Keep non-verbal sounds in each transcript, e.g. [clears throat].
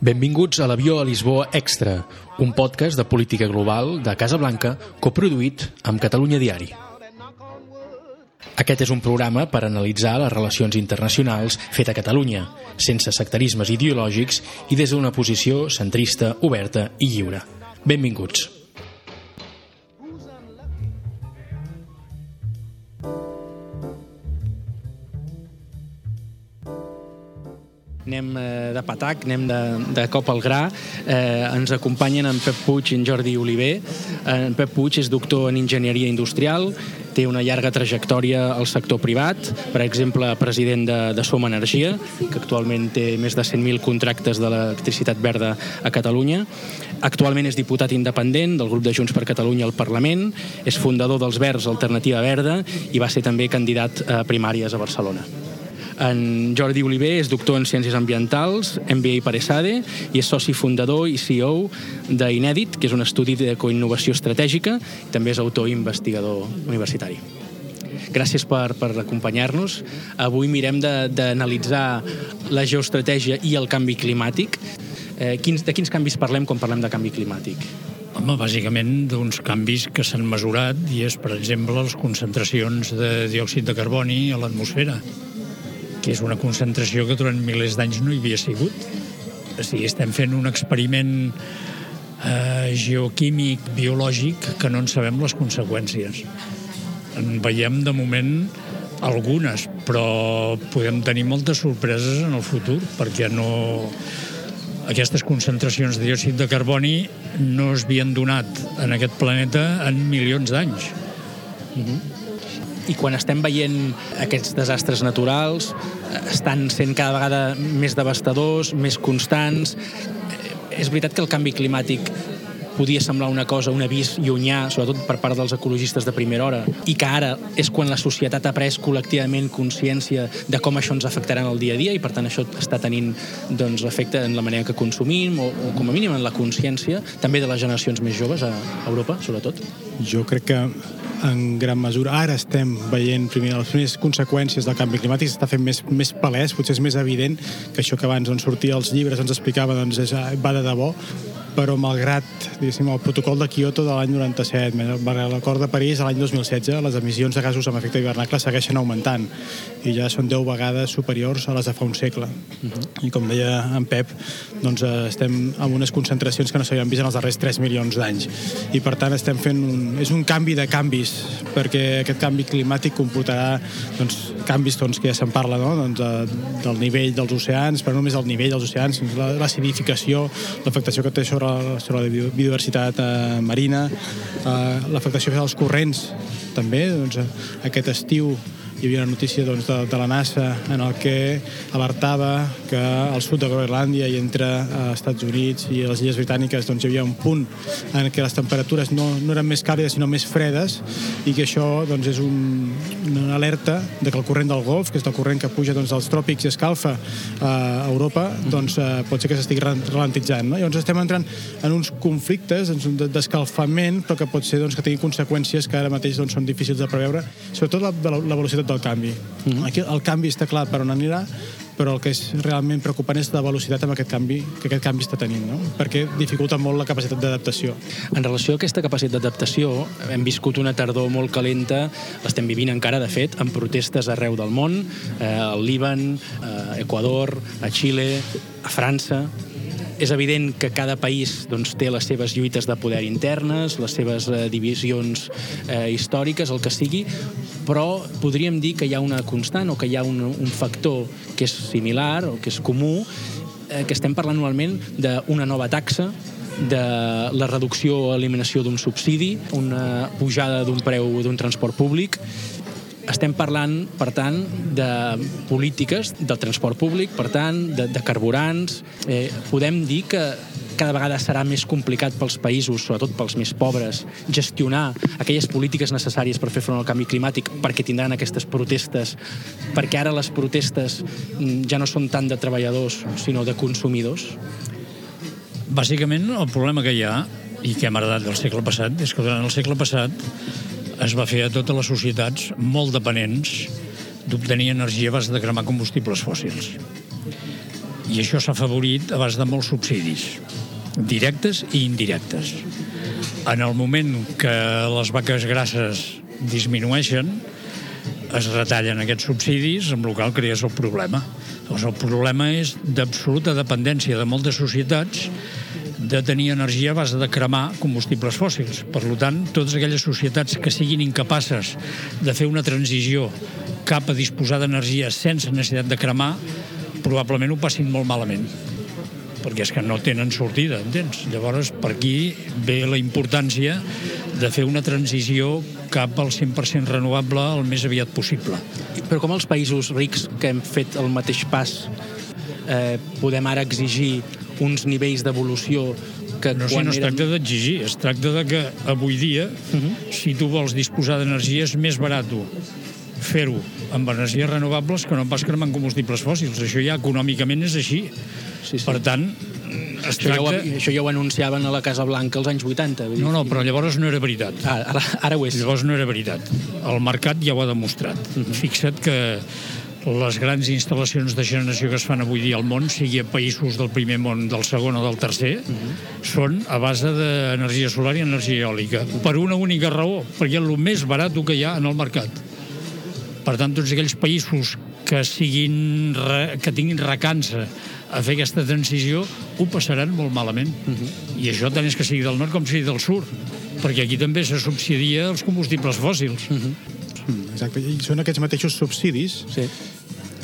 Benvinguts a l'Avió a Lisboa Extra, un podcast de política global de Casa Blanca coproduït amb Catalunya Diari. Aquest és un programa per analitzar les relacions internacionals fet a Catalunya, sense sectarismes ideològics i des d'una posició centrista, oberta i lliure. Benvinguts. Anem eh, de patac, anem de, de cop al gra. Eh, ens acompanyen en Pep Puig i en Jordi Oliver. En Pep Puig és doctor en enginyeria industrial, té una llarga trajectòria al sector privat, per exemple, president de, de Som Energia, que actualment té més de 100.000 contractes d'electricitat verda a Catalunya. Actualment és diputat independent del grup de Junts per Catalunya al Parlament, és fundador dels Verds Alternativa Verda i va ser també candidat a primàries a Barcelona. En Jordi Oliver és doctor en Ciències Ambientals, MBA per ESADE, i és soci fundador i CEO d'Inèdit, que és un estudi de coinnovació estratègica, i també és autor i investigador universitari. Gràcies per, per acompanyar-nos. Avui mirem d'analitzar la geoestratègia i el canvi climàtic. Eh, quins, de quins canvis parlem quan parlem de canvi climàtic? Home, bàsicament d'uns canvis que s'han mesurat i és, per exemple, les concentracions de diòxid de carboni a l'atmosfera que és una concentració que durant milers d'anys no hi havia sigut. O sigui, estem fent un experiment eh, geoquímic, biològic, que no en sabem les conseqüències. En veiem, de moment, algunes, però podem tenir moltes sorpreses en el futur, perquè no... Aquestes concentracions de diòxid de carboni no es havien donat en aquest planeta en milions d'anys. Mm -hmm i quan estem veient aquests desastres naturals eh, estan sent cada vegada més devastadors, més constants. Eh, és veritat que el canvi climàtic podia semblar una cosa, un avís llunyà, sobretot per part dels ecologistes de primera hora, i que ara és quan la societat ha pres col·lectivament consciència de com això ens afectarà en el dia a dia i per tant això està tenint doncs, efecte en la manera que consumim o, o com a mínim en la consciència també de les generacions més joves a Europa, sobretot. Jo crec que en gran mesura. Ara estem veient primer, les primeres conseqüències del canvi climàtic, s'està fent més, més palès, potser és més evident que això que abans on sortia els llibres ens explicava doncs és, va de debò, però malgrat el protocol de Kyoto de l'any 97, l'acord de París l'any 2016, les emissions de gasos amb efecte hivernacle segueixen augmentant i ja són 10 vegades superiors a les de fa un segle. Uh mhm. -huh. I com deia en Pep, doncs eh, estem amb unes concentracions que no s'havien vist en els darrers 3 milions d'anys. I per tant estem fent un, és un canvi de canvis, perquè aquest canvi climàtic comportarà doncs, canvis doncs, que ja se'n parla no? doncs, de, del nivell dels oceans, però no només el nivell dels oceans, l'acidificació, l'afectació que té sobre sobre, la biodiversitat eh, marina, eh, l'afectació dels corrents també, doncs, aquest estiu hi havia una notícia doncs, de, de la NASA en el que alertava que al sud de Groenlàndia i entre eh, Estats Units i les illes britàniques doncs, hi havia un punt en què les temperatures no, no eren més càlides sinó més fredes i que això doncs, és un, una alerta de que el corrent del Golf, que és el corrent que puja doncs, dels tròpics i escalfa eh, a Europa, doncs, eh, pot ser que s'estigui ralentitzant. No? Llavors estem entrant en uns conflictes d'escalfament, però que pot ser doncs, que tinguin conseqüències que ara mateix doncs, són difícils de preveure, sobretot la, la, la velocitat del canvi. Mm -hmm. Aquí el canvi està clar per on anirà, però el que és realment preocupant és la velocitat amb aquest canvi que aquest canvi està tenint, no? perquè dificulta molt la capacitat d'adaptació. En relació a aquesta capacitat d'adaptació, hem viscut una tardor molt calenta, l'estem vivint encara, de fet, amb protestes arreu del món, eh, al Líban, a Equador, a Xile, a França, és evident que cada país doncs, té les seves lluites de poder internes, les seves eh, divisions eh, històriques, el que sigui, però podríem dir que hi ha una constant o que hi ha un, un factor que és similar o que és comú, eh, que estem parlant anualment d'una nova taxa, de la reducció o eliminació d'un subsidi, una pujada d'un preu d'un transport públic, estem parlant, per tant, de polítiques del transport públic, per tant, de, de carburants. Eh, podem dir que cada vegada serà més complicat pels països, sobretot pels més pobres, gestionar aquelles polítiques necessàries per fer front al canvi climàtic perquè tindran aquestes protestes, perquè ara les protestes mm, ja no són tant de treballadors, sinó de consumidors? Bàsicament, el problema que hi ha, i que hem heredat del segle passat, és que durant el segle passat es va fer a totes les societats molt dependents d'obtenir energia a base de cremar combustibles fòssils. I això s'ha afavorit a base de molts subsidis, directes i indirectes. En el moment que les vaques grasses disminueixen, es retallen aquests subsidis, amb el qual crees el problema. Llavors, el problema és d'absoluta dependència de moltes societats de tenir energia a base de cremar combustibles fòssils. Per tant, totes aquelles societats que siguin incapaces de fer una transició cap a disposar d'energia sense necessitat de cremar, probablement ho passin molt malament perquè és que no tenen sortida, entens? Llavors, per aquí ve la importància de fer una transició cap al 100% renovable el més aviat possible. Però com els països rics que hem fet el mateix pas eh, podem ara exigir uns nivells d'evolució que no, si no es tracta d'exigir, es tracta de que avui dia, uh -huh. si tu vols disposar d'energia, és més barat fer-ho amb energies renovables que no pas cremant combustibles fòssils. Això ja econòmicament és així. Sí, sí. Per tant, es això, tracta... ja ho, això ja ho anunciaven a la Casa Blanca als anys 80. Vull dir. No, no, però llavors no era veritat. Ah, ara, ara ho és. Llavors no era veritat. El mercat ja ho ha demostrat. Uh -huh. Fixa't que les grans instal·lacions de generació que es fan avui dia al món, sigui a països del primer món, del segon o del tercer, uh -huh. són a base d'energia solar i energia eòlica. Per una única raó, perquè és el més barat que hi ha en el mercat. Per tant, tots aquells països que, siguin, que tinguin recança a fer aquesta transició ho passaran molt malament. Uh -huh. I això tant és que sigui del nord com sigui del sud, perquè aquí també se subsidia els combustibles fòssils. Uh -huh. Exacte, i són aquests mateixos subsidis sí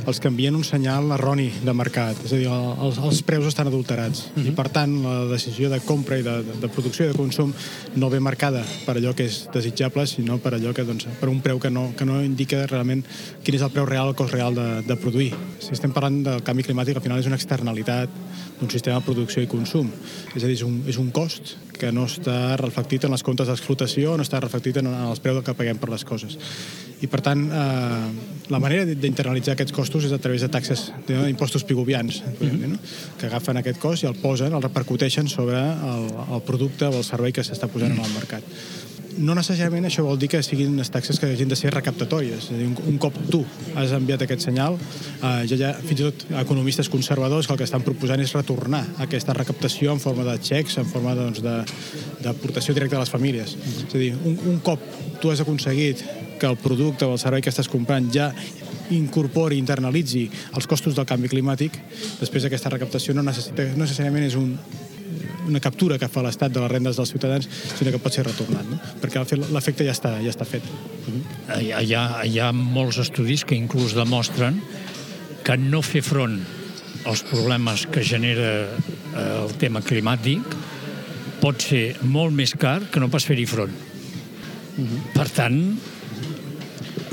els que envien un senyal erroni de mercat, és a dir, els, els preus estan adulterats. Uh -huh. I, per tant, la decisió de compra i de, de producció i de consum no ve marcada per allò que és desitjable, sinó per allò que, doncs, per un preu que no, que no indica realment quin és el preu real, el cost real de, de produir. Si estem parlant del canvi climàtic, al final és una externalitat d'un sistema de producció i consum. És a dir, és un, és un cost que no està reflectit en les comptes d'explotació, no està reflectit en els preus que paguem per les coses. I, per tant, eh, la manera d'internalitzar aquests costos és a través de taxes d'impostos pigubians, mm -hmm. no? que agafen aquest cost i el posen, el repercuteixen sobre el, el producte o el servei que s'està posant mm -hmm. en el mercat no necessàriament això vol dir que siguin unes taxes que hagin de ser recaptatòries. És a dir, un, un cop tu has enviat aquest senyal, eh, ja hi ha fins i tot economistes conservadors que el que estan proposant és retornar aquesta recaptació en forma de xecs, en forma doncs, d'aportació directa a les famílies. És a dir, un, un cop tu has aconseguit que el producte o el servei que estàs comprant ja incorpori, internalitzi els costos del canvi climàtic, després aquesta recaptació no, necessita, no necessàriament és un, una captura que fa l'Estat de les rendes dels ciutadans, sinó que pot ser retornat, no? perquè l'efecte ja, està, ja està fet. Hi ha, hi, ha, hi ha molts estudis que inclús demostren que no fer front als problemes que genera eh, el tema climàtic pot ser molt més car que no pas fer-hi front. Uh -huh. Per tant,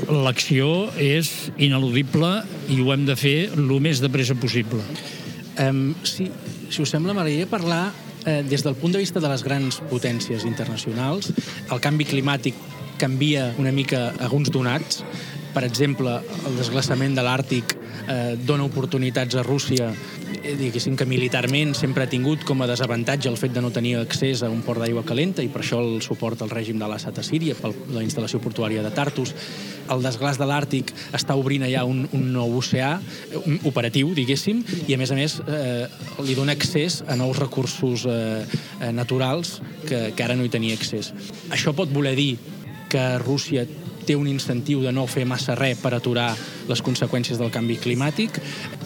l'acció és ineludible i ho hem de fer el més de pressa possible. Um, si, si us sembla, m'agradaria parlar eh, des del punt de vista de les grans potències internacionals. El canvi climàtic canvia una mica alguns donats. Per exemple, el desglaçament de l'Àrtic eh, dona oportunitats a Rússia Eh, diguéssim que militarment sempre ha tingut com a desavantatge el fet de no tenir accés a un port d'aigua calenta i per això el suport al règim de l'Assad a Síria, per la instal·lació portuària de Tartus. El desglàs de l'Àrtic està obrint allà un, un nou oceà un operatiu, diguéssim, i a més a més eh, li dona accés a nous recursos eh, naturals que, que ara no hi tenia accés. Això pot voler dir que Rússia té un incentiu de no fer massa res per aturar les conseqüències del canvi climàtic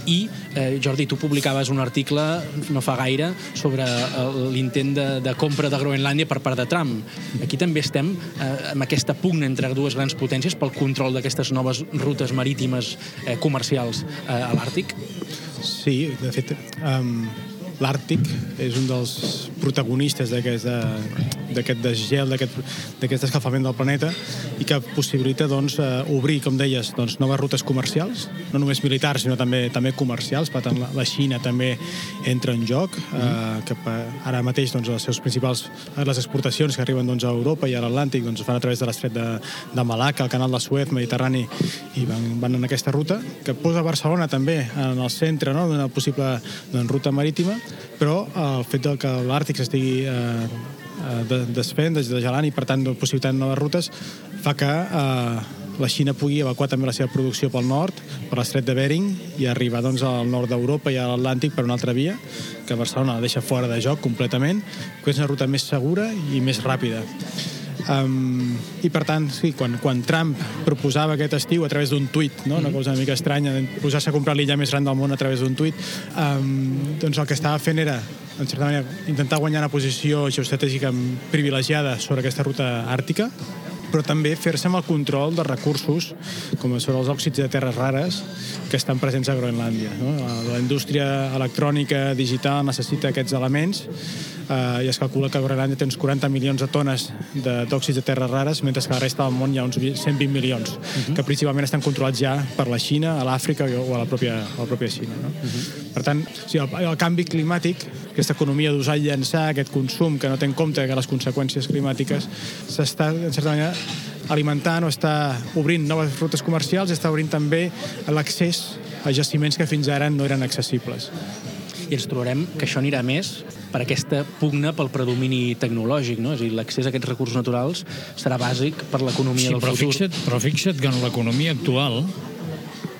i, eh, Jordi, tu publicaves un article no fa gaire sobre eh, l'intent de, de compra de Groenlàndia per part de Trump. Aquí també estem eh, amb aquesta pugna entre dues grans potències pel control d'aquestes noves rutes marítimes eh, comercials eh, a l'Àrtic? Sí, de fet, um, l'Àrtic és un dels protagonistes d'aquest desgel, d'aquest escalfament del planeta i que possibilita doncs, eh, obrir, com deies, doncs, noves rutes comercials, no només militars, sinó també també comercials. Per tant, la Xina també entra en joc, eh, mm. que ara mateix doncs, les seus principals les exportacions que arriben doncs, a Europa i a l'Atlàntic doncs, fan a través de l'estret de, de Malacca, el canal de Suez, Mediterrani, i van, van en aquesta ruta, que posa Barcelona també en el centre no? d'una possible doncs, ruta marítima, però el fet de que l'Àrtic s'estigui eh, eh, desfent, desgelant i per tant possibilitant noves rutes fa que eh, la Xina pugui evacuar també la seva producció pel nord, per l'estret de Bering, i arribar doncs, al nord d'Europa i a l'Atlàntic per una altra via, que Barcelona la deixa fora de joc completament, que és una ruta més segura i més ràpida. Um, I per tant, sí, quan, quan Trump proposava aquest estiu a través d'un tuit, no? una cosa una mica estranya, posar-se a comprar l'illa més gran del món a través d'un tuit, um, doncs el que estava fent era en certa manera, intentar guanyar una posició geoestratègica privilegiada sobre aquesta ruta àrtica, però també fer-se amb el control dels recursos, com sobre els òxids de terres rares, que estan presents a Groenlàndia. No? La indústria electrònica digital necessita aquests elements eh, i es calcula que Groenlàndia té uns 40 milions de tones d'òxids de, de terres rares, mentre que a la resta del món hi ha uns 120 milions, uh -huh. que principalment estan controlats ja per la Xina, a l'Àfrica o a la pròpia, a la pròpia Xina. No? Uh -huh. Per tant, sí, el, el canvi climàtic, aquesta economia d'usar i llançar, aquest consum que no té en compte que les conseqüències climàtiques, s'està, en certa manera, alimentant o està obrint noves rutes comercials i està obrint també l'accés a jaciments que fins ara no eren accessibles. I ens trobarem que això anirà més per aquesta pugna pel predomini tecnològic, no? És a dir, l'accés a aquests recursos naturals serà bàsic per l'economia sí, del però futur. Fixa't, però fixa't que en l'economia actual,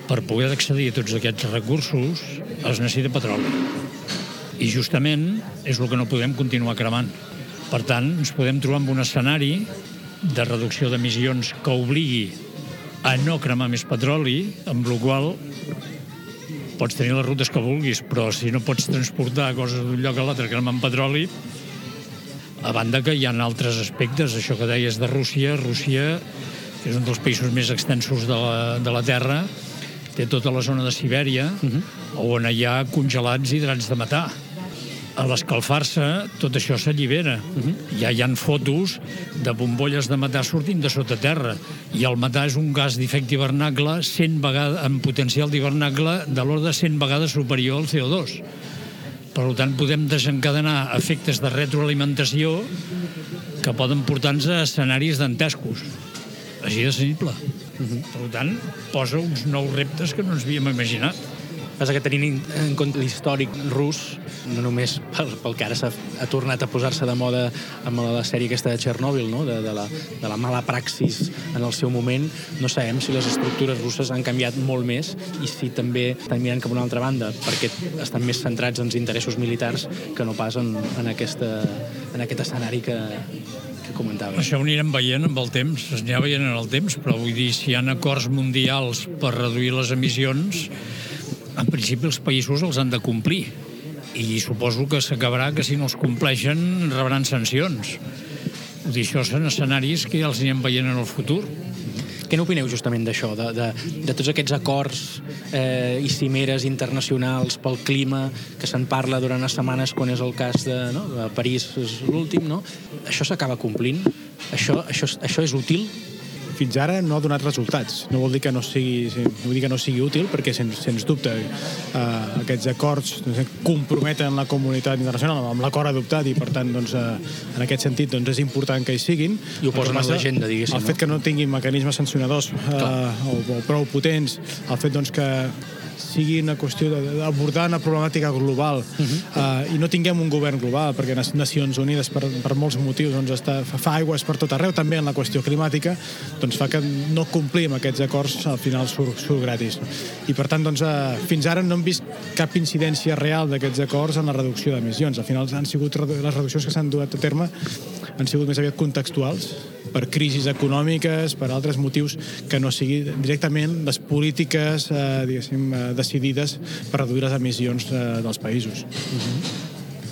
per poder accedir a tots aquests recursos, es necessita petroli. I justament és el que no podem continuar cremant. Per tant, ens podem trobar amb un escenari de reducció d'emissions que obligui a no cremar més petroli, amb la qual pots tenir les rutes que vulguis, però si no pots transportar coses d'un lloc a l'altre cremant petroli, a banda que hi ha altres aspectes, això que deies de Rússia, Rússia, que és un dels països més extensos de la, de la Terra, té tota la zona de Sibèria, uh -huh. on hi ha congelats hidrats de matar a l'escalfar-se tot això s'allibera. Uh -huh. Ja hi han fotos de bombolles de metà sortint de sota terra i el metà és un gas d'efecte hivernacle 100 vegades, amb potencial d'hivernacle de l'ordre de 100 vegades superior al CO2. Per tant, podem desencadenar efectes de retroalimentació que poden portar-nos a escenaris dantescos. Així de simple. Uh -huh. Per tant, posa uns nous reptes que no ens havíem imaginat. Passa que tenint en compte l'històric rus, no només pel, pel que ara s'ha ha tornat a posar-se de moda amb la sèrie aquesta de Txernòbil, no? de, de, la, de la mala praxis en el seu moment, no sabem si les estructures russes han canviat molt més i si també estan mirant cap a una altra banda, perquè estan més centrats en els interessos militars que no pas en, en, aquesta, en aquest escenari que, que comentava. Això ho anirem veient amb el temps, es anirà veient en el temps, però vull dir, si hi ha acords mundials per reduir les emissions, en principi els països els han de complir i suposo que s'acabarà que si no els compleixen rebran sancions. Vull dir, això són escenaris que ja els anirem veient en el futur. Què n'opineu justament d'això, de, de, de tots aquests acords eh, i cimeres internacionals pel clima que se'n parla durant les setmanes quan és el cas de, no, de París és l'últim, no? Això s'acaba complint? Això, això, això és útil? Fins ara no ha donat resultats. No vol dir que no sigui, no vol dir que no sigui útil, perquè sens, sens dubte eh, aquests acords doncs, comprometen la comunitat internacional amb l'acord adoptat i per tant doncs, eh, en aquest sentit doncs, és important que hi siguin. I ho posen a l'agenda, diguéssim. El fet que no tinguin mecanismes sancionadors eh, o, o prou potents, el fet doncs, que sigui una qüestió d'abordar una problemàtica global uh -huh. uh, i no tinguem un govern global, perquè les Nacions Unides, per, per molts motius, doncs està, fa aigües per tot arreu, també en la qüestió climàtica, doncs fa que no complim aquests acords, al final surt, surt gratis. I per tant, doncs, uh, fins ara no hem vist cap incidència real d'aquests acords en la reducció d'emissions. Al final han sigut les reduccions que s'han duat a terme han sigut més aviat contextuals per crisis econòmiques, per altres motius que no sigui directament les polítiques eh, diguéssim, eh, decidides per reduir les emissions eh, dels països. Uh -huh.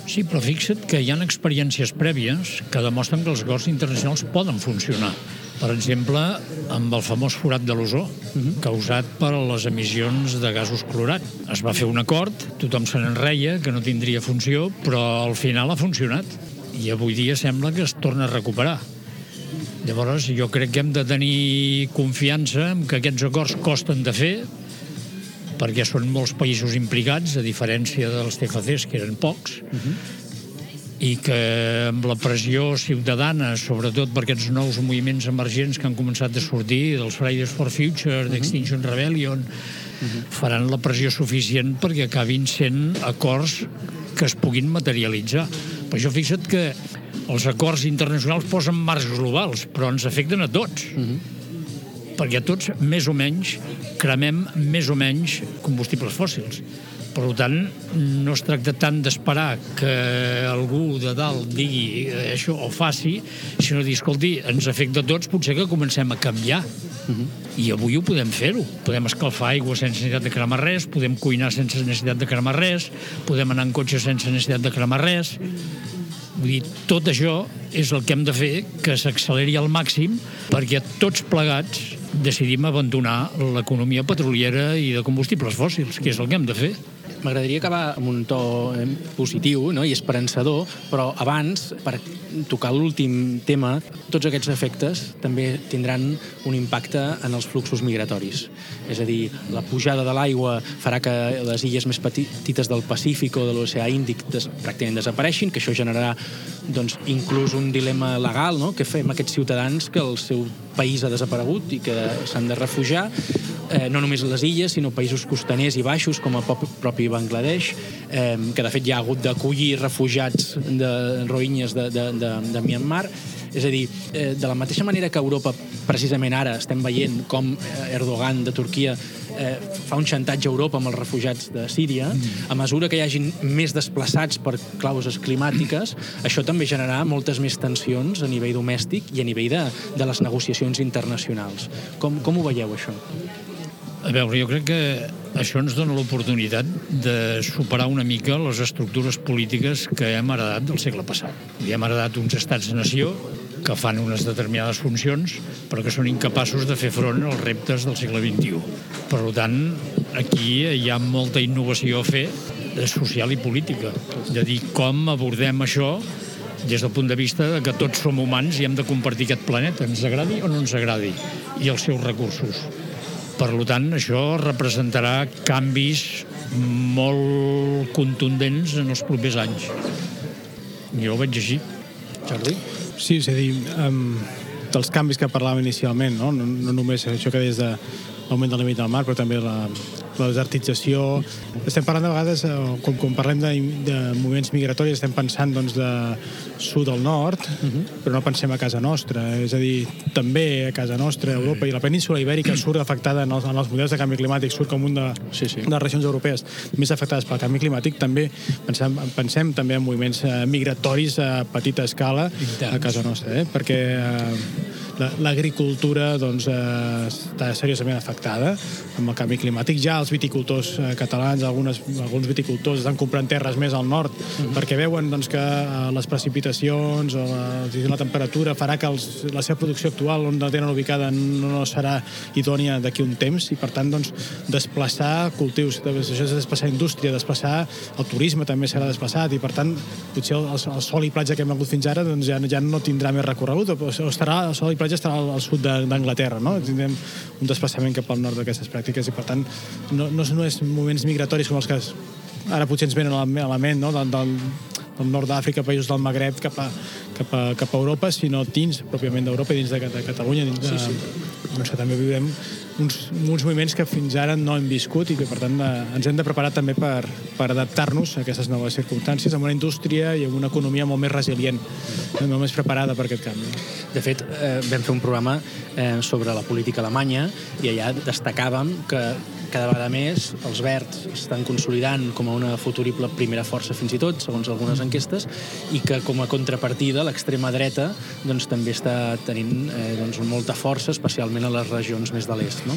Sí, però fixa't que hi ha experiències prèvies que demostren que els acords internacionals poden funcionar. Per exemple, amb el famós forat de l'ozó, uh -huh. causat per les emissions de gasos clorats. Es va fer un acord, tothom se n'enreia, que no tindria funció, però al final ha funcionat. I avui dia sembla que es torna a recuperar. Llavors, jo crec que hem de tenir confiança en que aquests acords costen de fer, perquè són molts països implicats, a diferència dels TFCs, que eren pocs, uh -huh. i que amb la pressió ciutadana, sobretot per aquests nous moviments emergents que han començat a sortir, dels Fridays for Future, uh -huh. d'Extinction Rebellion, uh -huh. faran la pressió suficient perquè acabin sent acords que es puguin materialitzar. Per això fixa't que els acords internacionals posen marcs globals, però ens afecten a tots. Uh -huh. perquè tots, més o menys, cremem més o menys combustibles fòssils. Per tant, no es tracta tant d'esperar que algú de dalt digui això o faci, sinó dir, escolti, ens afecta a tots, potser que comencem a canviar. Uh -huh. I avui ho podem fer-ho. Podem escalfar aigua sense necessitat de cremar res, podem cuinar sense necessitat de cremar res, podem anar en cotxe sense necessitat de cremar res. Vull dir, tot això és el que hem de fer que s'acceleri al màxim perquè tots plegats decidim abandonar l'economia petroliera i de combustibles fòssils, que és el que hem de fer. M'agradaria acabar amb un to eh, positiu no? i esperançador, però abans, per tocar l'últim tema, tots aquests efectes també tindran un impacte en els fluxos migratoris. És a dir, la pujada de l'aigua farà que les illes més petites del Pacífic o de l'oceà Índic des, pràcticament desapareixin, que això generarà doncs, inclús un dilema legal, no? que fem aquests ciutadans que el seu país ha desaparegut i que s'han de refugiar, eh, no només les illes, sinó països costaners i baixos, com el propi Bangladesh, eh, que de fet ja ha hagut d'acollir refugiats de roïnyes de, de, de, de Myanmar. És a dir, eh, de la mateixa manera que Europa, precisament ara, estem veient com Erdogan de Turquia eh, fa un xantatge a Europa amb els refugiats de Síria, a mesura que hi hagin més desplaçats per causes climàtiques, això també generarà moltes més tensions a nivell domèstic i a nivell de, de les negociacions internacionals. Com, com ho veieu, això? A veure, jo crec que això ens dona l'oportunitat de superar una mica les estructures polítiques que hem heredat del segle passat. I hem heredat uns estats-nació que fan unes determinades funcions, però que són incapaços de fer front als reptes del segle XXI. Per tant, aquí hi ha molta innovació a fer de social i política, de dir com abordem això des del punt de vista de que tots som humans i hem de compartir aquest planeta, ens agradi o no ens agradi, i els seus recursos. Per tant, això representarà canvis molt contundents en els propers anys. Jo ho veig així. Jordi? Sí, és a dir, um, dels canvis que parlàvem inicialment, no, no, no només això que des de l'augment del límit del mar, però també la, la desertització. Estem parlant de vegades, eh, com, quan parlem de, de moviments migratoris, estem pensant doncs, de sud al nord, uh mhm. -huh. però no pensem a casa nostra. És a dir, també a casa nostra, Europa i la península ibèrica [clears throat] surt afectada en els, en els models de canvi climàtic, surt com un de, sí, sí. de les regions europees més afectades pel canvi climàtic. També pensem, pensem també en moviments eh, migratoris a petita escala a casa nostra, eh? perquè eh, l'agricultura doncs, eh, està seriosament afectada amb el canvi climàtic. Ja els viticultors eh, catalans, algunes, alguns viticultors estan comprant terres més al nord mm -hmm. perquè veuen doncs, que eh, les precipitacions o la, la temperatura farà que els, la seva producció actual on la tenen ubicada no, no serà idònia d'aquí un temps i per tant doncs, desplaçar cultius, això és desplaçar indústria, desplaçar el turisme també serà desplaçat i per tant potser el, el sol i platja que hem hagut fins ara doncs, ja, ja no tindrà més recorregut o estarà el sol i platja platja estarà al, al sud d'Anglaterra, no? Tindrem un desplaçament cap al nord d'aquestes pràctiques i, per tant, no, no són només moments migratoris com els que ara potser ens venen a la ment, no? Del, del, del nord d'Àfrica, països del Magreb, cap a, cap a, cap a Europa, sinó dins, pròpiament d'Europa i dins de, de Catalunya, dins de, sí, sí. Doncs que també viurem uns, uns moviments que fins ara no hem viscut i que, per tant, eh, ens hem de preparar també per, per adaptar-nos a aquestes noves circumstàncies amb una indústria i amb una economia molt més resilient, molt més preparada per aquest canvi. De fet, eh, vam fer un programa eh, sobre la política alemanya i allà destacàvem que cada vegada més els verds estan consolidant com a una futurible primera força fins i tot, segons algunes enquestes, i que com a contrapartida l'extrema dreta doncs, també està tenint eh, doncs, molta força, especialment a les regions més de l'est. No?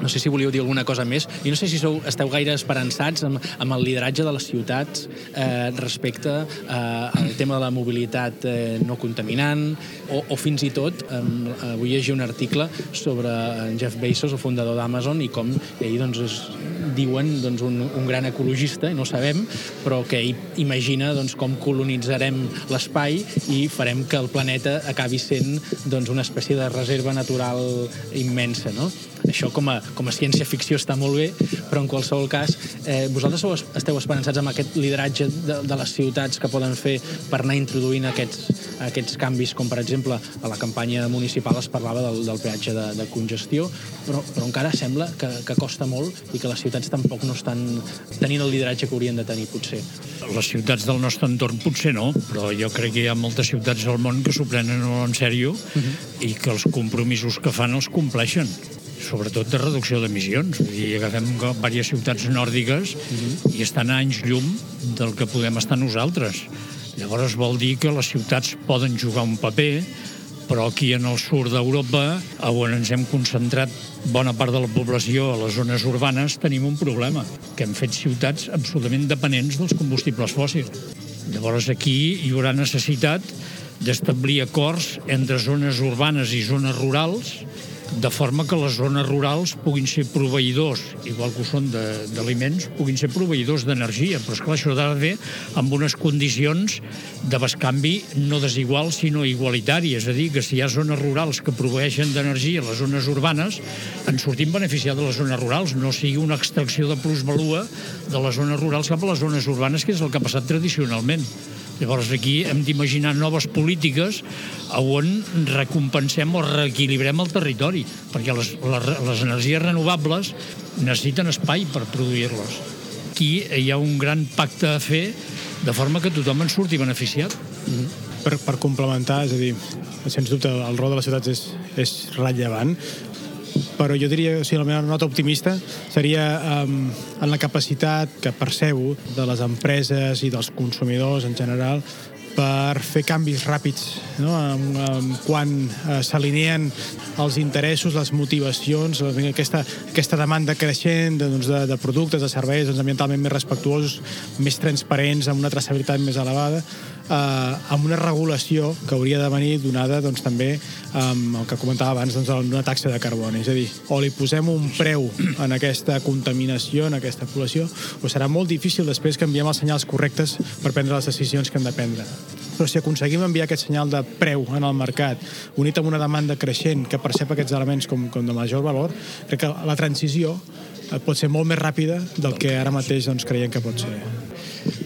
No sé si volíeu dir alguna cosa més. I no sé si sou, esteu gaire esperançats amb, amb el lideratge de les ciutats eh, respecte eh, al tema de la mobilitat eh, no contaminant o, o fins i tot, eh, avui llegia un article sobre Jeff Bezos, el fundador d'Amazon, i com ell doncs, es, diuen doncs, un, un gran ecologista, i no ho sabem, però que ell imagina doncs, com colonitzarem l'espai i farem que el planeta acabi sent doncs, una espècie de reserva natural immensa. No? Això com a, com a ciència-ficció està molt bé, però en qualsevol cas, eh, vosaltres sou, esteu esperançats amb aquest lideratge de, de les ciutats que poden fer per anar introduint aquests, aquests canvis, com per exemple a la campanya municipal es parlava del, del peatge de, de congestió, però, però encara sembla que, que costa molt i que les ciutats tampoc no estan tenint el lideratge que haurien de tenir, potser. Les ciutats del nostre entorn potser no, però jo crec que hi ha moltes ciutats al món que s'ho prenen en sèrio uh -huh. i que els compromisos que fan els compleixen sobretot de reducció d'emissions. Vull dir, agafem diverses ciutats nòrdiques uh -huh. i estan a anys llum del que podem estar nosaltres. Llavors vol dir que les ciutats poden jugar un paper, però aquí en el sud d'Europa, on ens hem concentrat bona part de la població a les zones urbanes, tenim un problema, que hem fet ciutats absolutament dependents dels combustibles fòssils. Llavors aquí hi haurà necessitat d'establir acords entre zones urbanes i zones rurals de forma que les zones rurals puguin ser proveïdors, igual que ho són d'aliments, puguin ser proveïdors d'energia. Però, esclar, això ha de amb unes condicions de bescanvi no desigual, sinó igualitari. És a dir, que si hi ha zones rurals que proveeixen d'energia a les zones urbanes, en sortim beneficiats de les zones rurals, no sigui una extracció de plusvalua de les zones rurals cap a les zones urbanes, que és el que ha passat tradicionalment. Llavors aquí hem d'imaginar noves polítiques on recompensem o reequilibrem el territori, perquè les, les, les energies renovables necessiten espai per produir-les. Aquí hi ha un gran pacte a fer de forma que tothom en surti beneficiat. -hmm. Per, per complementar, és a dir, sens dubte el rol de les ciutats és, és rellevant, però jo diria, o sigui, la meva nota optimista seria um, en la capacitat que percebo de les empreses i dels consumidors en general per fer canvis ràpids no? um, um, quan uh, s'alineen els interessos, les motivacions, aquesta, aquesta demanda creixent de, doncs, de, de productes, de serveis doncs, ambientalment més respectuosos, més transparents, amb una traçabilitat més elevada, eh, amb una regulació que hauria de venir donada doncs, també amb el que comentava abans doncs, una taxa de carboni. És a dir, o li posem un preu en aquesta contaminació, en aquesta població, o serà molt difícil després que enviem els senyals correctes per prendre les decisions que hem de prendre però si aconseguim enviar aquest senyal de preu en el mercat, unit amb una demanda creixent que percep aquests elements com, com de major valor, crec que la transició eh, pot ser molt més ràpida del que ara mateix doncs, creiem que pot ser.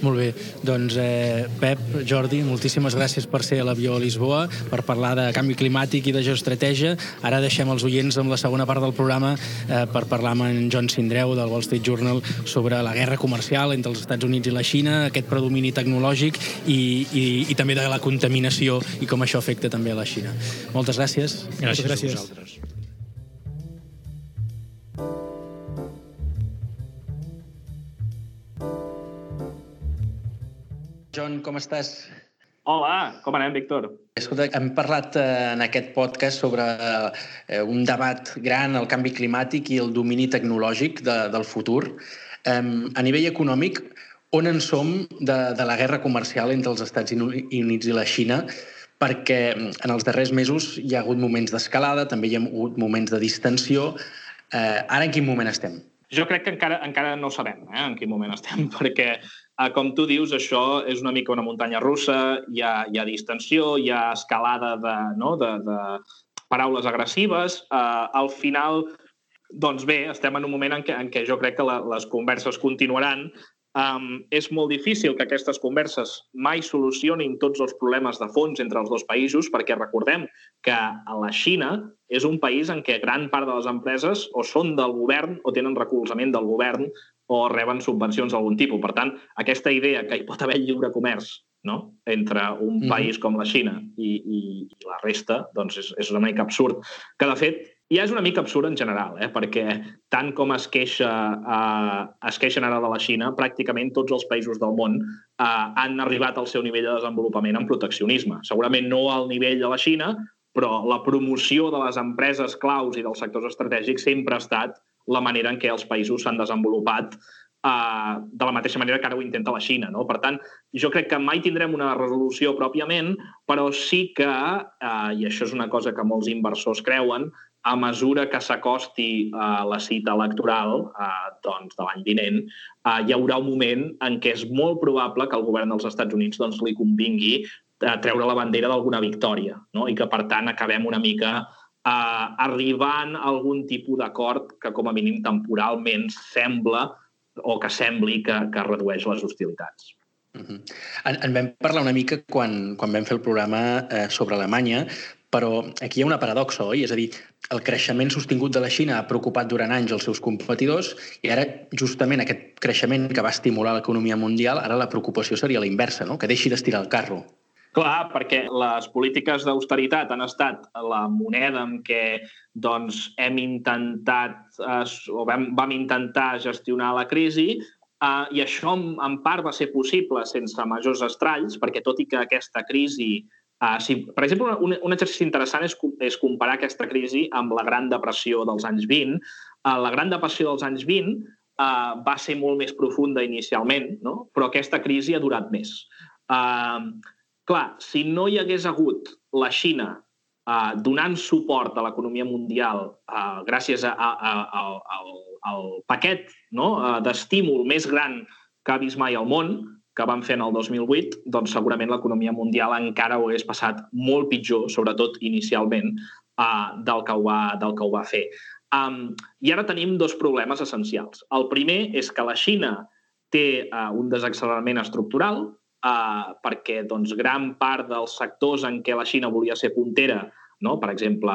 Molt bé, doncs eh, Pep, Jordi, moltíssimes gràcies per ser a l'avió a Lisboa, per parlar de canvi climàtic i de geoestratègia. Ara deixem els oients amb la segona part del programa eh, per parlar amb en John Sindreu del Wall Street Journal sobre la guerra comercial entre els Estats Units i la Xina, aquest predomini tecnològic i, i, i també de la contaminació i com això afecta també a la Xina. Moltes gràcies. Gràcies, gràcies. a vosaltres. John, com estàs? Hola, com anem, Víctor? Escolta, hem parlat eh, en aquest podcast sobre eh, un debat gran, el canvi climàtic i el domini tecnològic de, del futur. A nivell econòmic, on en som de, de la guerra comercial entre els Estats Units i la Xina? Perquè en els darrers mesos hi ha hagut moments d'escalada, també hi ha hagut moments de distensió. Eh, ara en quin moment estem? Jo crec que encara, encara no sabem eh, en quin moment estem, [laughs] perquè Uh, com tu dius, això és una mica una muntanya russa, hi ha, hi ha distensió, hi ha escalada de, no, de, de paraules agressives. Uh, al final, doncs bé, estem en un moment en què, en què jo crec que la, les converses continuaran. Um, és molt difícil que aquestes converses mai solucionin tots els problemes de fons entre els dos països, perquè recordem que a la Xina és un país en què gran part de les empreses o són del govern o tenen recolzament del govern o reben subvencions d'algun tipus. Per tant, aquesta idea que hi pot haver lliure comerç no? entre un mm -hmm. país com la Xina i, i, i la resta, doncs és, és una mica absurd. Que, de fet, ja és una mica absurd en general, eh? perquè tant com es, queixa, eh, es queixen ara de la Xina, pràcticament tots els països del món eh, han arribat al seu nivell de desenvolupament en proteccionisme. Segurament no al nivell de la Xina, però la promoció de les empreses claus i dels sectors estratègics sempre ha estat la manera en què els països s'han desenvolupat uh, de la mateixa manera que ara ho intenta la Xina. No? Per tant, jo crec que mai tindrem una resolució pròpiament, però sí que, uh, i això és una cosa que molts inversors creuen, a mesura que s'acosti uh, la cita electoral uh, doncs, de l'any vinent, uh, hi haurà un moment en què és molt probable que el govern dels Estats Units doncs, li convingui uh, treure la bandera d'alguna victòria no? i que, per tant, acabem una mica uh, arribant a algun tipus d'acord que com a mínim temporalment sembla o que sembli que, que redueix les hostilitats. Uh -huh. en, en vam parlar una mica quan, quan vam fer el programa eh, sobre Alemanya, però aquí hi ha una paradoxa, oi? És a dir, el creixement sostingut de la Xina ha preocupat durant anys els seus competidors i ara, justament, aquest creixement que va estimular l'economia mundial, ara la preocupació seria la inversa, no? que deixi d'estirar el carro. Clar, perquè les polítiques d'austeritat han estat la moneda amb què doncs, hem intentat, eh, o vam, vam intentar gestionar la crisi, Uh, I això, en, part, va ser possible sense majors estralls, perquè tot i que aquesta crisi... Uh, si, per exemple, un, un exercici interessant és, és comparar aquesta crisi amb la Gran Depressió dels anys 20. Uh, la Gran Depressió dels anys 20 uh, va ser molt més profunda inicialment, no? però aquesta crisi ha durat més. Uh, clar, si no hi hagués hagut la Xina uh, donant suport a l'economia mundial uh, gràcies a, a, a, a, a, el paquet no, uh, d'estímul més gran que ha vist mai al món, que van fer en el 2008, doncs segurament l'economia mundial encara ho hagués passat molt pitjor, sobretot inicialment, uh, del, que ho va, del que ho va fer. Um, I ara tenim dos problemes essencials. El primer és que la Xina té uh, un desaccelerament estructural, uh, perquè doncs, gran part dels sectors en què la Xina volia ser puntera, no? per exemple,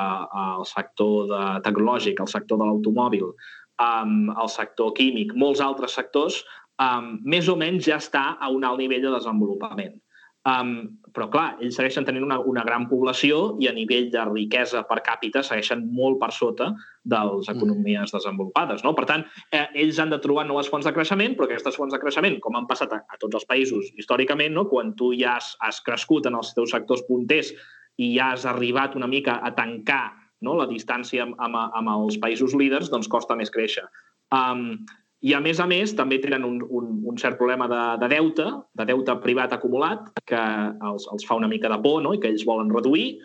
el sector de, tecnològic, el sector de l'automòbil, um, el sector químic, molts altres sectors, um, més o menys ja està a un alt nivell de desenvolupament. Um, però, clar, ells segueixen tenint una, una gran població i a nivell de riquesa per càpita segueixen molt per sota de les mm. economies desenvolupades. No? Per tant, eh, ells han de trobar noves fonts de creixement, però aquestes fonts de creixement, com han passat a, a tots els països històricament, no? quan tu ja has, has crescut en els teus sectors punters i ja has arribat una mica a tancar no? la distància amb, amb, amb els països líders, doncs costa més créixer. Um, I, a més a més, també tenen un, un, un cert problema de, de deute, de deute privat acumulat, que els, els fa una mica de por no? i que ells volen reduir.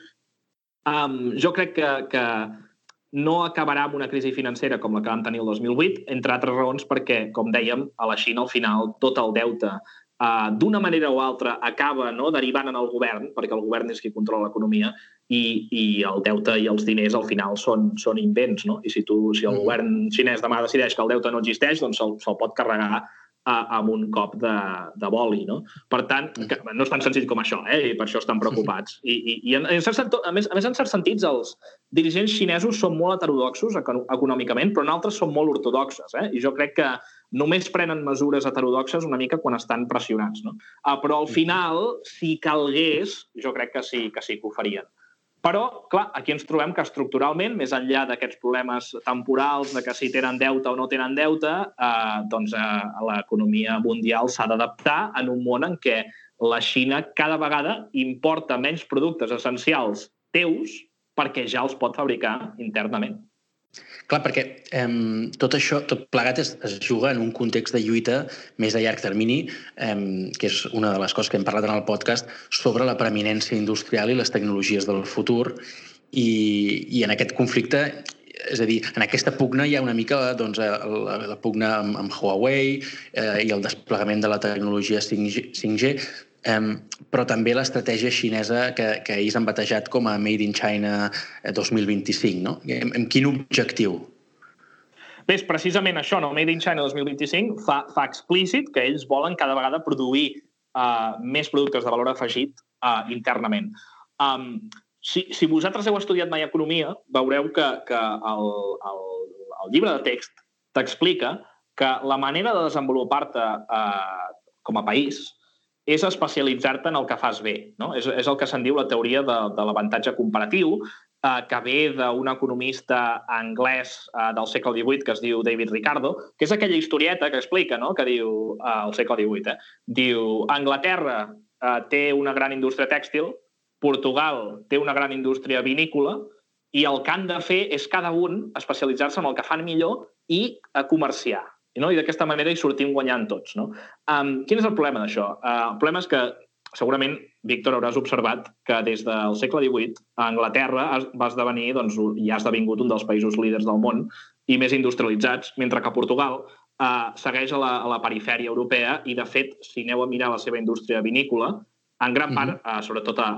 Um, jo crec que, que no acabarà amb una crisi financera com la que vam tenir el 2008, entre altres raons perquè, com dèiem, a la Xina al final tot el deute uh, d'una manera o altra acaba no, derivant en el govern, perquè el govern és qui controla l'economia, i, i el deute i els diners al final són, són invents. No? I si, tu, si el mm. govern xinès demà decideix que el deute no existeix, doncs se'l se pot carregar a, amb un cop de, de boli. No? Per tant, mm. que, no és tan senzill com això, eh? i per això estan preocupats. I, i, i en, en cert, a, més, a més, en certs sentits, els dirigents xinesos són molt heterodoxos econòmicament, però en altres són molt ortodoxes. Eh? I jo crec que només prenen mesures heterodoxes una mica quan estan pressionats. No? Uh, però al final, si calgués, jo crec que sí que sí que ho farien. Però, clar, aquí ens trobem que estructuralment, més enllà d'aquests problemes temporals, de que si tenen deute o no tenen deute, eh, doncs eh, l'economia mundial s'ha d'adaptar en un món en què la Xina cada vegada importa menys productes essencials teus perquè ja els pot fabricar internament. Clar, perquè eh, tot això, tot plegat es, es juga en un context de lluita més a llarg termini, eh, que és una de les coses que hem parlat en el podcast, sobre la preeminència industrial i les tecnologies del futur. I, i en aquest conflicte és a dir, en aquesta pugna hi ha una mica doncs, la, la pugna amb, amb Huawei eh, i el desplegament de la tecnologia 5G, 5G Um, però també l'estratègia xinesa que, que ells han batejat com a Made in China 2025, eh, no? Amb, amb quin objectiu? Bé, és precisament això, no? Made in China 2025 fa, fa explícit que ells volen cada vegada produir uh, més productes de valor afegit uh, internament. Um, si, si vosaltres heu estudiat mai economia, veureu que, que el, el, el llibre de text t'explica que la manera de desenvolupar-te uh, com a país és especialitzar-te en el que fas bé. No? És, és el que se'n diu la teoria de, de l'avantatge comparatiu, eh, que ve d'un economista anglès eh, del segle XVIII que es diu David Ricardo, que és aquella historieta que explica, no? que diu eh, el segle XVIII, eh? diu Anglaterra eh, té una gran indústria tèxtil, Portugal té una gran indústria vinícola, i el que han de fer és cada un especialitzar-se en el que fan millor i a comerciar no? i d'aquesta manera hi sortim guanyant tots. No? Um, quin és el problema d'això? Uh, el problema és que segurament, Víctor, hauràs observat que des del segle XVIII a Anglaterra va esdevenir, doncs, i ha esdevingut un dels països líders del món i més industrialitzats, mentre que Portugal uh, segueix a la, a la perifèria europea i, de fet, si aneu a mirar la seva indústria vinícola, en gran part, uh -huh. uh, sobretot a,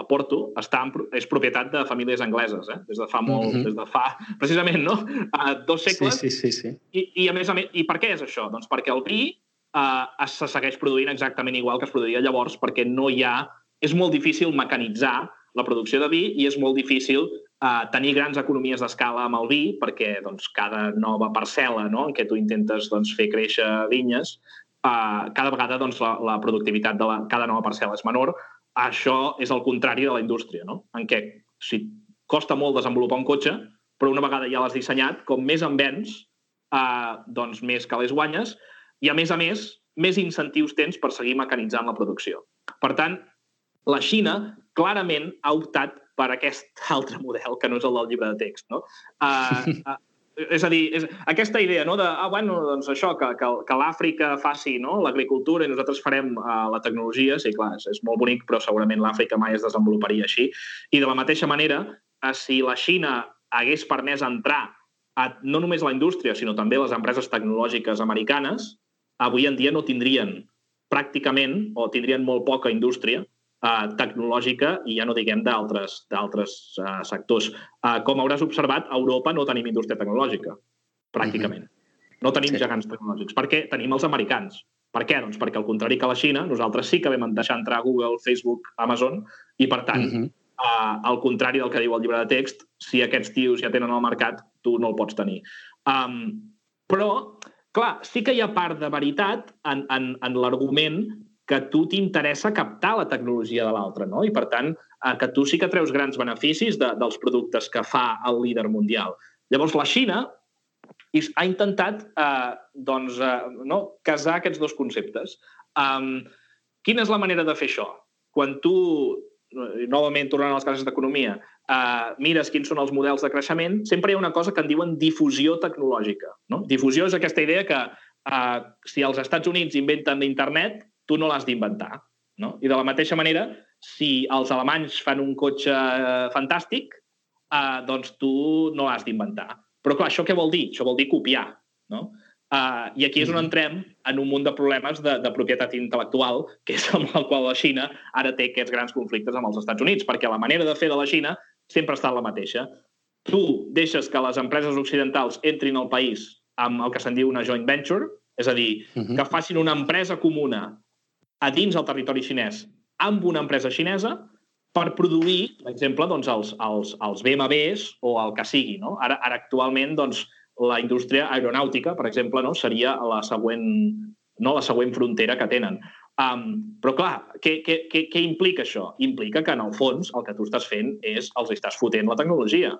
a Porto, està en, és propietat de famílies angleses, eh? des de fa molt, uh -huh. des de fa, precisament, no? Uh, dos segles. Sí, sí, sí. sí. I, I, a més a més, i per què és això? Doncs perquè el vi uh, se segueix produint exactament igual que es produïa llavors, perquè no hi ha... És molt difícil mecanitzar la producció de vi i és molt difícil uh, tenir grans economies d'escala amb el vi perquè doncs, cada nova parcel·la no, en què tu intentes doncs, fer créixer vinyes uh, cada vegada doncs, la, la productivitat de la, cada nova parcel·la és menor. Això és el contrari de la indústria, no? en què si costa molt desenvolupar un cotxe, però una vegada ja l'has dissenyat, com més en vens, uh, doncs més calés guanyes, i a més a més, més incentius tens per seguir mecanitzant la producció. Per tant, la Xina clarament ha optat per aquest [laughs] altre model, que no és el del llibre de text. No? Uh, uh, [laughs] és a dir, és aquesta idea no, de, ah, bueno, doncs això, que, que, que l'Àfrica faci no, l'agricultura i nosaltres farem uh, la tecnologia, sí, clar, és, és molt bonic, però segurament l'Àfrica mai es desenvoluparia així. I de la mateixa manera, uh, si la Xina hagués permès entrar a, no només la indústria, sinó també les empreses tecnològiques americanes, avui en dia no tindrien pràcticament, o tindrien molt poca indústria, uh, tecnològica i ja no diguem d'altres uh, sectors. Uh, com hauràs observat, a Europa no tenim indústria tecnològica, pràcticament. Mm -hmm. No tenim sí. gegants tecnològics. Per què? Tenim els americans. Per què? Doncs perquè, al contrari que la Xina, nosaltres sí que vam deixar entrar Google, Facebook, Amazon, i, per tant, mm -hmm. uh, al contrari del que diu el llibre de text, si aquests tios ja tenen el mercat, tu no el pots tenir. Um, però, clar, sí que hi ha part de veritat en, en, en l'argument que tu t'interessa captar la tecnologia de l'altre, no? I, per tant, eh, que tu sí que treus grans beneficis de, dels productes que fa el líder mundial. Llavors, la Xina ha intentat eh, doncs, eh, no, casar aquests dos conceptes. Um, quina és la manera de fer això? Quan tu, eh, novament tornant a les classes d'economia, uh, mires quins són els models de creixement, sempre hi ha una cosa que en diuen difusió tecnològica. No? Difusió és aquesta idea que uh, si els Estats Units inventen internet, tu no l'has d'inventar. No? I de la mateixa manera, si els alemanys fan un cotxe eh, fantàstic, eh, doncs tu no l'has d'inventar. Però clar, això què vol dir? Això vol dir copiar. No? Uh, I aquí és on mm-hmm. entrem en un munt de problemes de, de propietat intel·lectual, que és amb el qual la Xina ara té aquests grans conflictes amb els Estats Units, perquè la manera de fer de la Xina sempre està la mateixa. Tu deixes que les empreses occidentals entrin al país amb el que se'n diu una joint venture, és a dir, uh mm-hmm. -huh. que facin una empresa comuna a dins del territori xinès amb una empresa xinesa per produir, per exemple, doncs, els, els, els BMWs o el que sigui. No? Ara, ara actualment, doncs, la indústria aeronàutica, per exemple, no? seria la següent, no, la següent frontera que tenen. Um, però, clar, què, què, què, què implica això? Implica que, en el fons, el que tu estàs fent és els estàs fotent la tecnologia.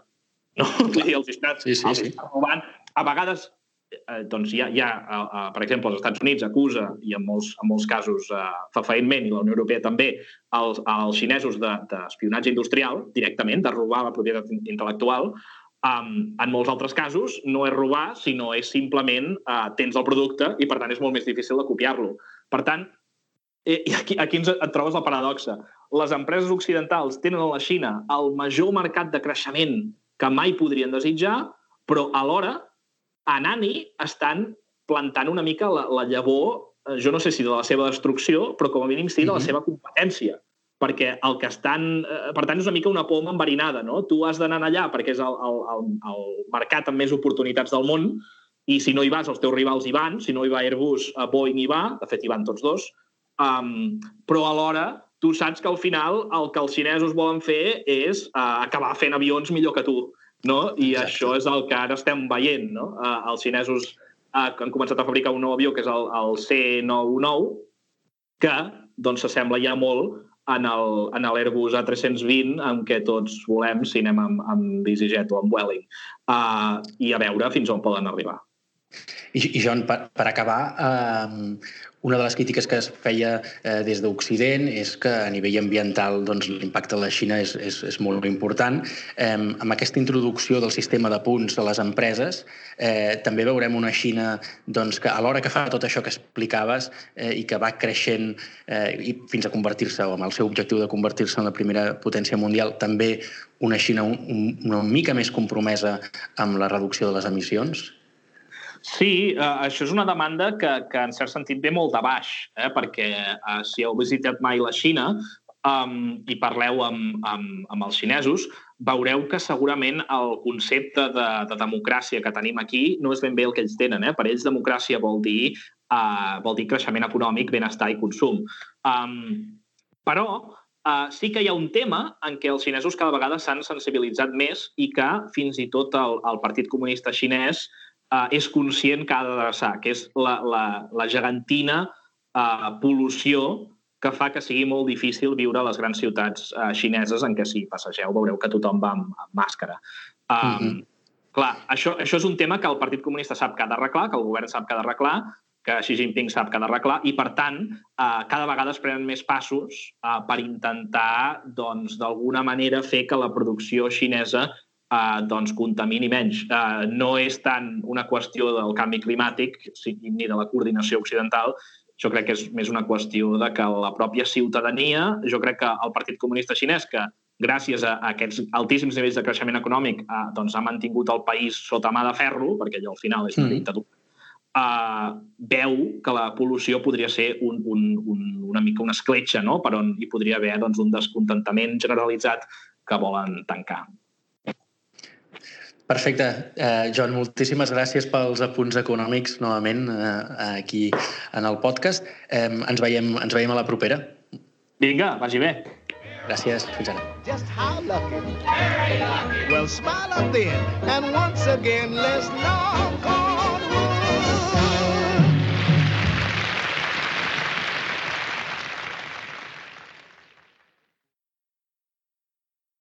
No? els estàs, sí, sí, els sí. estàs robant. A vegades eh, doncs hi ha, hi ha eh, eh, per exemple, els Estats Units acusa, i en molts, en molts casos eh, fefaentment, i la Unió Europea també, els, els xinesos d'espionatge de, industrial, directament, de robar la propietat intel·lectual, um, en molts altres casos no és robar, sinó és simplement uh, tens el producte i, per tant, és molt més difícil de copiar-lo. Per tant, eh, aquí, aquí ens et trobes la paradoxa. Les empreses occidentals tenen a la Xina el major mercat de creixement que mai podrien desitjar, però alhora a Nani estan plantant una mica la, la llavor, eh, jo no sé si de la seva destrucció, però com a mínim sí de la mhm. seva competència. Perquè el que estan... Eh, per tant, és una mica una poma enverinada, no? Tu has d'anar allà perquè és el, el, el, el mercat amb més oportunitats del món i si no hi vas, els teus rivals hi van, si no hi va Airbus, a Boeing hi va, de fet hi van tots dos, um, però alhora tu saps que al final el que els xinesos volen fer és uh, acabar fent avions millor que tu no? I Exacte. això és el que ara estem veient, no? Uh, els xinesos uh, han començat a fabricar un nou avió, que és el, el C919, que doncs s'assembla ja molt en l'Airbus A320 amb què tots volem si anem amb, amb EasyJet o amb Welling uh, i a veure fins on poden arribar. I, i John, per, per acabar, eh, una de les crítiques que es feia eh, des d'Occident és que a nivell ambiental doncs, l'impacte de la Xina és, és, és molt important. Eh, amb aquesta introducció del sistema de punts de les empreses, eh, també veurem una Xina doncs, que alhora que fa tot això que explicaves eh, i que va creixent eh, i fins a convertir-se, o amb el seu objectiu de convertir-se en la primera potència mundial, també una Xina un, un, una mica més compromesa amb la reducció de les emissions? Sí, eh, això és una demanda que, que en cert sentit ve molt de baix, eh? perquè eh, si heu visitat mai la Xina, um, i parleu amb, amb, amb els xinesos, veureu que segurament el concepte de, de democràcia que tenim aquí no és ben bé el que ells tenen. Eh? Per ells democràcia vol dir, uh, vol dir creixement econòmic, benestar i consum. Um, però uh, sí que hi ha un tema en què els xinesos cada vegada s'han sensibilitzat més i que fins i tot el, el Partit Comunista Xinès uh, és conscient que ha d'adreçar, que és la, la, la gegantina uh, pol·lució que fa que sigui molt difícil viure a les grans ciutats uh, xineses en què si passegeu veureu que tothom va amb, amb màscara. Um, mm -hmm. Clar, això, això és un tema que el Partit Comunista sap que ha d'arreglar, que el govern sap que ha d'arreglar, que Xi Jinping sap que ha d'arreglar i, per tant, eh, cada vegada es prenen més passos eh, per intentar, doncs, d'alguna manera fer que la producció xinesa eh, doncs, contamini menys. Eh, no és tant una qüestió del canvi climàtic ni de la coordinació occidental, jo crec que és més una qüestió de que la pròpia ciutadania, jo crec que el Partit Comunista Xinès, que gràcies a aquests altíssims nivells de creixement econòmic eh, doncs ha mantingut el país sota mà de ferro, perquè allò al final és una mm. dictadura, eh, veu que la pol·lució podria ser un, un, un, una mica una escletxa no? per on hi podria haver doncs, un descontentament generalitzat que volen tancar. Perfecte. Eh, Joan, moltíssimes gràcies pels apunts econòmics novament eh, aquí en el podcast. Eh, ens, veiem, ens veiem a la propera. Vinga, vagi bé. Gràcies. Fins ara. Just how lucky. Well, smile up then, and once again, let's not